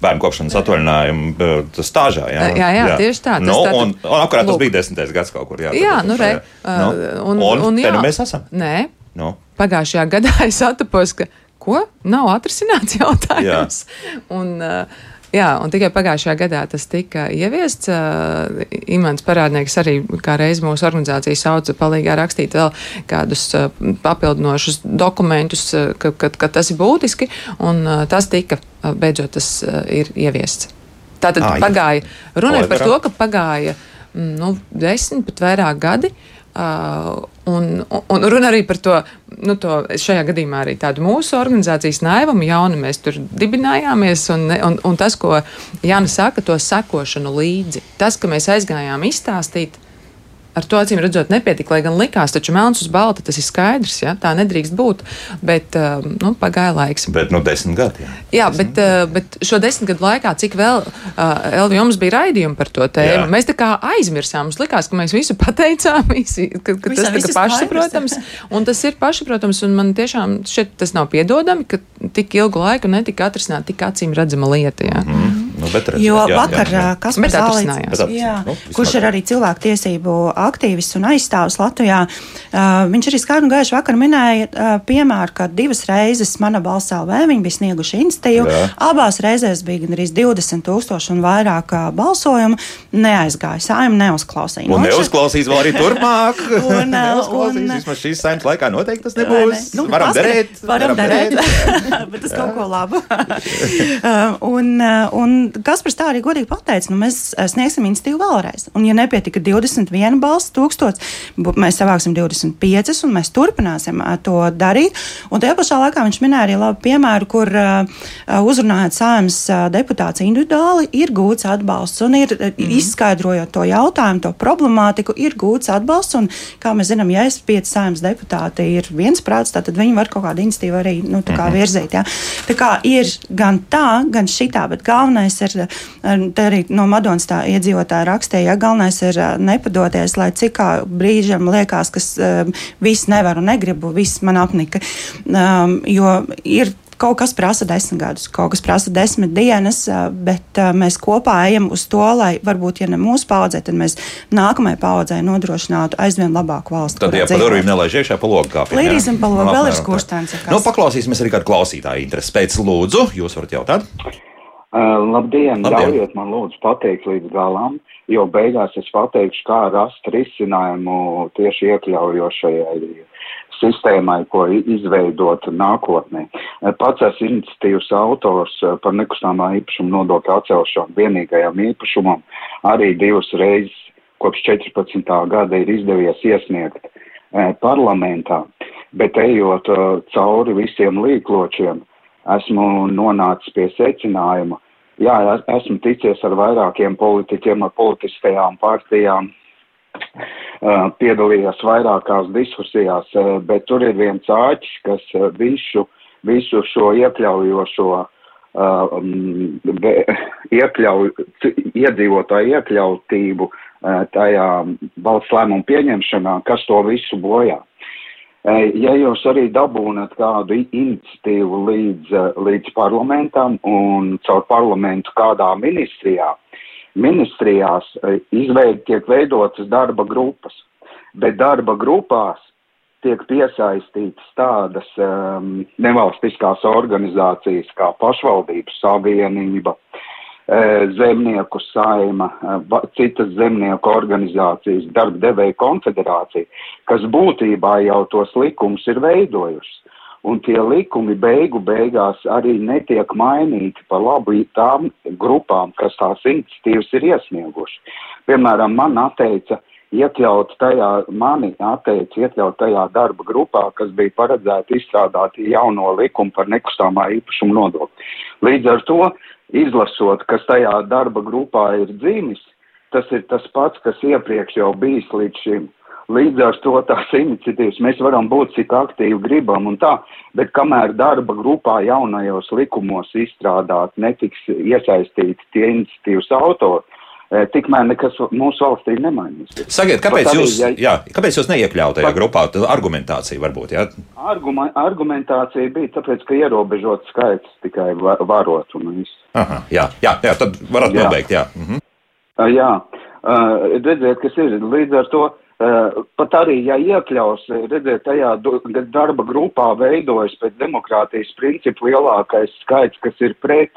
bērnu kopšanas atvaļinājumu stāžā. Jā, jā, jā, jā. tieši tā. Nu, tātad, un, un apkārt tas bija desmitais gads kaut kur. Jā, jā nu, re, nu, un, un, un, jā. Nu mēs esam. Nē. Nu. Pagājušajā gadā es atapos, ka ko? Nav atrisināts jautājums. Jā. Un, uh, Jā, un tikai pagājušajā gadā tas tika ieviests. Uh, Imants parādnieks arī kā reiz mūsu organizācija sauca palīgā rakstīt vēl kādus uh, papildinošus dokumentus, uh, ka, ka, ka tas ir būtiski, un uh, tas tika, uh, beidzot, tas uh, ir ieviests. Tātad ah, pagāja, runa ir par to, ka pagāja mm, nu, desmit pat vairāk gadi. Uh, un, un runa arī par to, nu, to šajā gadījumā arī tādu mūsu organizācijas naivumu, jaunu mēs tur dibinājāmies, un, un, un tas, ko Jānis saka, to sekošanu līdzi. Tas, ka mēs aizgājām izstāstīt, ar to acīm redzot nepietika, lai gan likās, taču melns uz balta tas ir skaidrs, ja? tā nedrīkst būt, bet um, nu, pagāja laiks. Bet nu desmit gadi. Jā, jā desmit. Bet, uh, bet šo desmit gadu laikā, cik vēl, uh, Elvi, jums bija raidījumi par to tēmu, jā. mēs tā kā aizmirsām, mums likās, ka mēs visu pateicām, visi, ka, ka tas ir pašsaprotams, un tas ir pašsaprotams, un man tiešām šeit tas nav piedodami, ka tik ilgu laiku netika atrisināt tik acīm redzama lieta. Jā. Mm -hmm. Nu, redz, jo jā, vakar Kaspars Zālīts, nu, kurš ir arī cilvēktiesību aktīvists un aizstāvs Latvijā, uh, viņš arī skaidri un gaiši vakar minēja uh, piemēru, ka divas reizes mana balss LV viņi bija snieguši institīvu. Abās reizēs bija gandrīz 20 tūkstoši un vairāk uh, balsojumu. Neaizgāja saima, neuzklausīja. Un neuzklausīs vēl arī turpmāk. un, un, vismaz šīs saimas laikā noteikti tas nebūs. Ne. Nu, varam darīt. Varam, varam darīt, bet tas kaut ko labu. un, un Kaspars tā arī godīgi pateica, nu, mēs eh, sniegsim institīvu vēlreiz. Un, ja nepietika 21 balss, tūkstots, mēs savāksim 25, un mēs turpināsim eh, to darīt. Un tajā pašā laikā viņš minēja arī labu piemēru, kur uh, uzrunājot saimnes deputāts individuāli, ir gūts atbalsts un ir mm -hmm. izskaidrojot to jautājumu, to problemātiku, ir gūts atbalsts. Un, kā mēs zinām, ja es pieci saimnes deputāti ir viensprāts, tad viņi var kaut kādu institīvu arī nu, mm -hmm. virzīt. Ja? Tā kā ir gan tā, gan šitā, bet galvenais galvenais ir, arī no Madonas tā iedzīvotāja rakstīja, ja galvenais ir nepadoties, lai cik kā brīžam liekas, ka viss nevar un negribu, viss man apnika. Um, jo ir Kaut kas prasa desmit gadus, kaut kas prasa desmit dienas, bet mēs kopā ejam uz to, lai varbūt, ja ne mūsu paudzē, tad mēs nākamajai paudzei nodrošinātu aizvien labāku valsti. Tad, ja pa durvīm nelaiž iekšā, pa logu kāpj. Līdīsim pa logu, vēl ir skurstēns. Nu, paklausīsimies arī kādu klausītāju interesi. Pēc lūdzu, jūs varat jautāt. Uh, labdien, labdien! Ļaujiet man lūdzu pateikt līdz galam, jo beigās es pateikšu, kā rast risinājumu tieši iekļaujošajai sistēmai, ko izveidot nākotnē. Pats esmu iniciatīvas autors par nekustamā īpašuma nodokļu atcelšanu vienīgajam īpašumam. Arī divas reizes kopš 14. gada ir izdevies iesniegt eh, parlamentā, bet ejot uh, cauri visiem līkločiem, esmu nonācis pie secinājuma, jā, esmu ticies ar vairākiem politiķiem, ar politiskajām partijām, piedalījos vairākās diskusijās, bet tur ir viens āķis, kas visu, visu šo iekļaujošo iekļauj, iedzīvotāju iekļautību tajā valsts lēmumu pieņemšanā, kas to visu bojā. Ja jūs arī dabūnat kādu iniciatīvu līdz, līdz parlamentam un caur parlamentu kādā ministrijā, ministrijās izveid tiek veidotas darba grupas, bet darba grupās tiek piesaistītas tādas um, nevalstiskās organizācijas kā pašvaldības savienība, uh, zemnieku saima, e, citas zemnieku organizācijas, darba devēja konfederācija, kas būtībā jau tos likumus ir veidojusi. un tie likumi beigu beigās arī netiek mainīti pa labu tām grupām, kas tās iniciatīvas ir iesnieguši. Piemēram, man atteica iekļaut tajā, mani atteica iekļaut tajā darba grupā, kas bija paredzēta izstrādāt jauno likumu par nekustamā īpašuma nodokli. Līdz ar to, izlasot, kas tajā darba grupā ir dzīvis, tas ir tas pats, kas iepriekš jau bijis līdz šim. Līdz ar to tās iniciatīvas mēs varam būt cik aktīvi gribam un tā, bet kamēr darba grupā jaunajos likumos izstrādāt netiks iesaistīti tie iniciatīvas autori, tikmēr nekas mūsu valstī nemainīsies. Sakiet, kāpēc arī, jūs, ja- jā, kāpēc jūs neiekļaut tajā Pat- grupā? Argumentācija varbūt, jā? Arguma, argumentācija bija tāpēc, ka ierobežots skaits tikai va- varot un viss. Aha, jā, jā, jā, tad varat Jā. nobeigt, jā. Mhm. Uh, Jā, uh, redziet, kas ir līdz ar to. Uh, pat arī, ja iekļaus, redziet, tajā darba grupā veidojas pēc demokrātijas principu lielākais skaits, kas ir pret.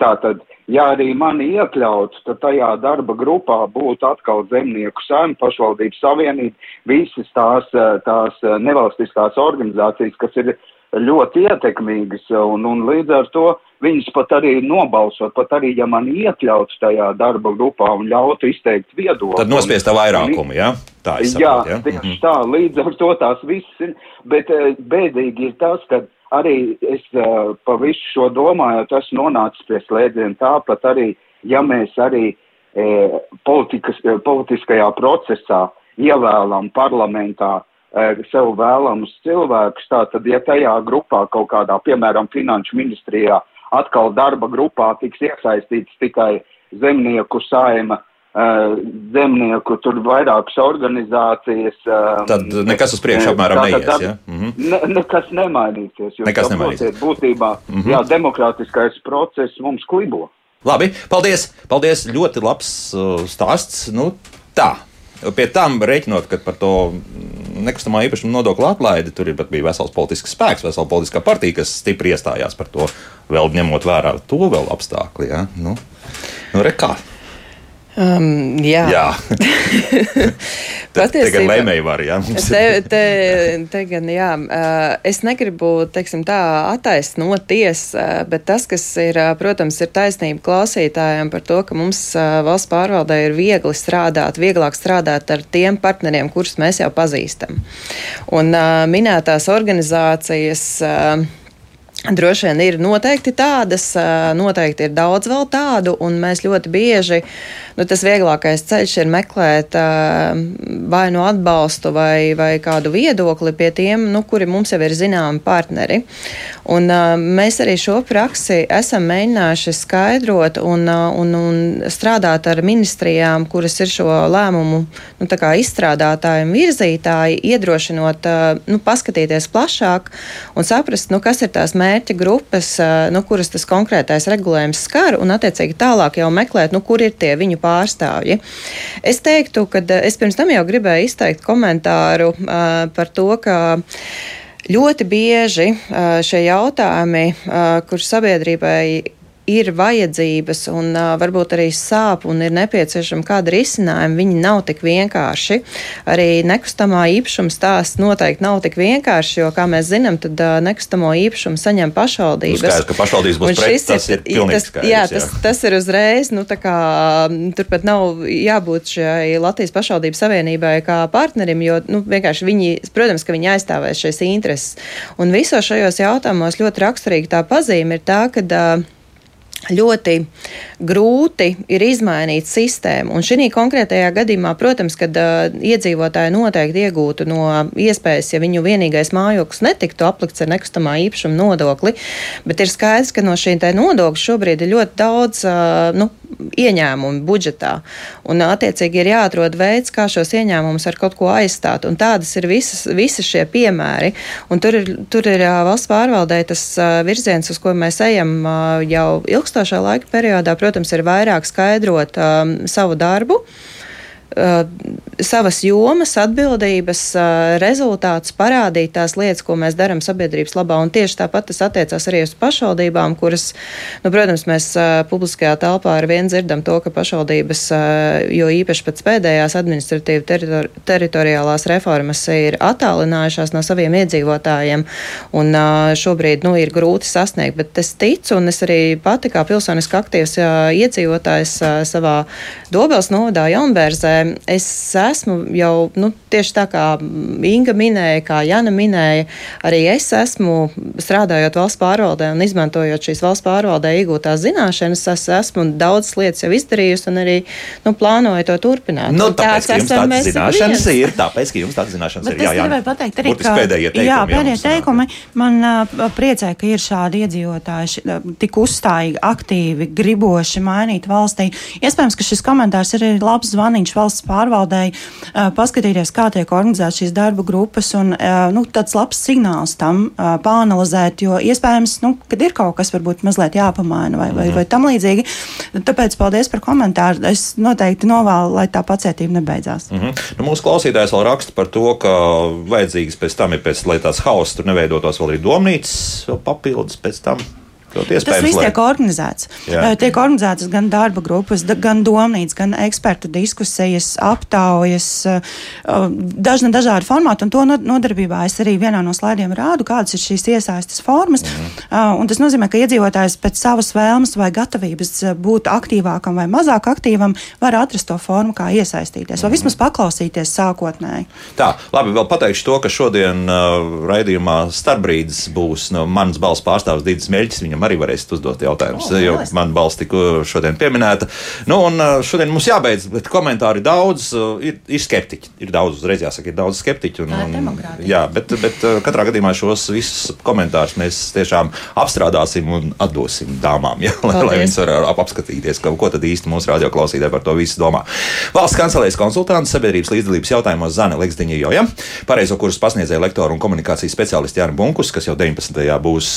Tātad, ja arī mani iekļauts, tad tajā darba grupā būtu atkal zemnieku saima, pašvaldības savienība, visas tās, uh, tās uh, nevalstiskās organizācijas, kas ir ļoti ietekmīgas, un, un līdz ar to viņas pat arī nobalsot, pat arī, ja man iekļauts tajā darba grupā un ļautu izteikt viedokli. Tad nospiest tā vairākumu, jā? Tā es Jā, saprotu, jā? tieši tā, līdz ar to tās visas ir, bet eh, bēdīgi ir tas, ka arī es eh, pa visu šo domājot, esmu nonācis pie slēdziena. Tāpat arī, ja mēs arī eh, politikas, eh, politiskajā procesā ievēlam parlamentā eh, sev vēlamus cilvēkus, tātad, ja tajā grupā kaut kādā, piemēram, finanšu ministrijā, atkal darba grupā tiks iesaistīts tikai zemnieku saima, zemnieku tur vairākas organizācijas. eh, Tad nekas uz priekšu apmēram tātad neies, darb- jā? Mhm. Ne, nekas nemainīsies. Nekas nemainīsies. Būtībā, Mhm. jā, demokrātiskais process mums klibo. Labi, paldies. paldies. Ļoti labs stāsts. Nu, tā. Pie tam rēķinot, ka par to nekustamā īpašuma nodokļu atlaidi tur bija vesels politisks spēks, vesela politiskā partija, kas stipri iestājās par to, vēl ņemot vērā to vēl apstākļi. Ja? Nu, nu, re, kā? Um, jā, Jā, patiesībā. tagad lēmēji var, jā. mums Te, ir- te, te gan, jā, uh, es negribu, teiksim, tā attaisnoties, uh, bet tas, kas ir, uh, protams, ir taisnība klausītājiem par to, ka mums valsts pārvaldē ir viegli strādāt, vieglāk strādāt ar tiem partneriem, kurus mēs jau pazīstam. Un minētās organizācijas. Droši vien ir noteikti tādas, noteikti ir daudz vēl tādu, un mēs ļoti bieži, nu, tas vieglākais ceļš ir meklēt vai nu atbalstu vai, vai kādu viedokli pie tiem, nu, kuri mums jau ir zināmi partneri. Un, mēs arī šo praksi esam mēģinājuši skaidrot un, un, un strādāt ar ministrijām, kuras ir šo lēmumu nu, izstrādātāji un virzītāji, iedrošinot nu, paskatīties plašāk un saprast, nu, kas ir tās mērķa grupas, ā, nu, kuras tas konkrētais regulējums skar, un attiecīgi tālāk jau meklēt, nu, kur ir tie viņu pārstāvji. Es teiktu, ka ā, es pirms tam jau gribēju izteikt komentāru ā, par to, ka ļoti bieži ā, šie jautājumi, ā, kur sabiedrībai ir vajadzības un uh, varbūt arī sāp un ir nepieciešama kāda risinājuma, viņi nav tik vienkārši. Arī nekustamā īpašuma stāsts noteikti nav tik vienkārši, jo, kā mēs zinām, tad uh, nekustamo īpašumu saņem pašvaldības. Nu, skaidrs, ka pašvaldības būs pret, tas ir pilnīgi tas, skaidrs, Jā, jā. tas, tas ir uzreiz, nu tā kā turpat nav jābūt šai Latvijas pašvaldības savienībai kā partnerim, jo, nu, vienkārši viņi, protams, ka viņi aizstāvēs šīs intereses. Un visos šajos jautājumos ļoti raksturīgi tā pazīme ir tā, ka uh, ļoti grūti ir izmainīt sistēmu. Un šī konkrētajā gadījumā, protams, kad uh, iedzīvotāji noteikti iegūtu no iespējas, ja viņu vienīgais mājoklis netiktu aplikts ar nekustamā īpašuma nodokli, bet ir skaidrs, ka no šī nodokļa šobrīd ir ļoti daudz uh, nu, ieņēmumu budžetā. Un, attiecīgi, ir jāatrod veids, kā šos ieņēmumus ar kaut ko aizstāt. Un tādas ir visas, visas šie piemēri. Un tur ir, tur ir valsts pārvaldē tas virziens, uz ko mēs ejam jau ilgstošā laika periodā. Protams, ir vairāk skaidrot um, savu darbu. Uh, savas jomas, atbildības uh, rezultātus, parādīt tās lietas, ko mēs darām sabiedrības labā. Un tieši tāpat tas attiecās arī uz pašvaldībām, kuras, nu, protams, mēs uh, publiskajā telpā ar vienu dzirdam to, ka pašvaldības, jo īpaši pēc pēdējās administratīva teritori teritoriālās reformas ir attālinājušās no saviem iedzīvotājiem, un šobrīd, nu, ir grūti sasniegt, bet es ticu, un es arī pati kā pilsoniski aktīvs iedzīvotājs savā Dobels novadā Jaunbērzē, es esmu jau nu, tieši tā kā Inga minēja, kā Jana minēja, arī es esmu strādājot valsts pārvaldē un izmantojot šīs valsts pārvaldē iegūtās zināšanas, es esmu daudzas lietas jau izdarījusi un arī nu, plānoju to turpināt. Nu, tāpēc, ka jums tādas zināšanas viens. ir, tāpēc, ka jums tādas zināšanas Bet ir. Jā, jā, gribēju pateikt arī, ka pēdējie teikumi, jā, pēdējie teikumi man uh, priecē, ka ir šādi iedzīvotāji tik uzstājīgi, aktīvi, griboši mainīt valstī. Iespējams, ka šis komentārs ir labs zvaniņš valsts pārvaldēji paskatīties, kā tiek organizētas šīs darba grupas, un nu, tāds labs signāls tam pāanalizēt, jo iespējams, nu, kad ir kaut kas varbūt mazliet jāpamaina vai, vai, vai tam līdzīgi. Tāpēc paldies par komentāru. Es noteikti novēlu, lai tā pacietība nebeidzās. Mm -hmm. nu, mūsu klausītājs vēl raksta par to, ka vajadzīgs pēc tam ir, pēc, lai tāds hauss tur neveidotos vēl arī domnīcas papildus pēc tam. Tas viss tiek organizēts. Jā. Tiek organizētas gan darba grupas, gan domnīcas, gan ekspertu diskusijas, aptaujas, dažna dažādi formāti. Un to nodarbībā es arī vienā no slaidiem rādu, kādas ir šīs iesaistas formas. Un tas nozīmē, ka iedzīvotājs pēc savas vēlmes vai gatavības būt aktīvākam vai mazāk aktīvam var atrast to formu, kā iesaistīties, vai vismaz paklausīties sākotnēji. Tā, labi, vēl pateikšu to, ka šodien uh, raidījumā starpbrīdis būs no manas balss pārstāvs Dīdis Meļķis. Viņam viņam arī varēsiet uzdot jautājumus, oh, jo man balss tika šodien pieminēta. Nu, un šodien mums jābeidz, bet komentāri daudz, ir, ir skeptiķi. Ir daudz, uzreiz jāsaka, ir daudz skeptiķu. Un, un, jā, bet, bet katrā gadījumā šos visus komentārus mēs tiešām apstrādāsim un atdosim dāmām, jā, lai, lai viņas var ap, apskatīties, ka, ko tad īsti mūsu radioklausītāji par to visu domā. Valsts kancelēs konsultants sabiedrības līdzdalības jautājumos Zana Leksdiņa Joja, pareizo kursus pasniedzēja lektoru un komunikācijas speciālisti Jānis Bunkus, kas jau 19. būs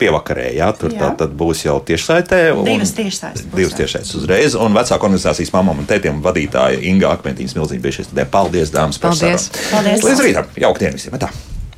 pievakarē. Jā, tur tā tad būs jau tiešsaitē. Divas tiešsaites. Divas tiešsaites uzreiz. Un vecāku organizācijas mamām un tētiem vadītāja Inga Akmentīnas milzīgi bija šis. Paldies, dāmas! Paldies! Paldies. Līdz rītam! Jauktdien visiem! Tā.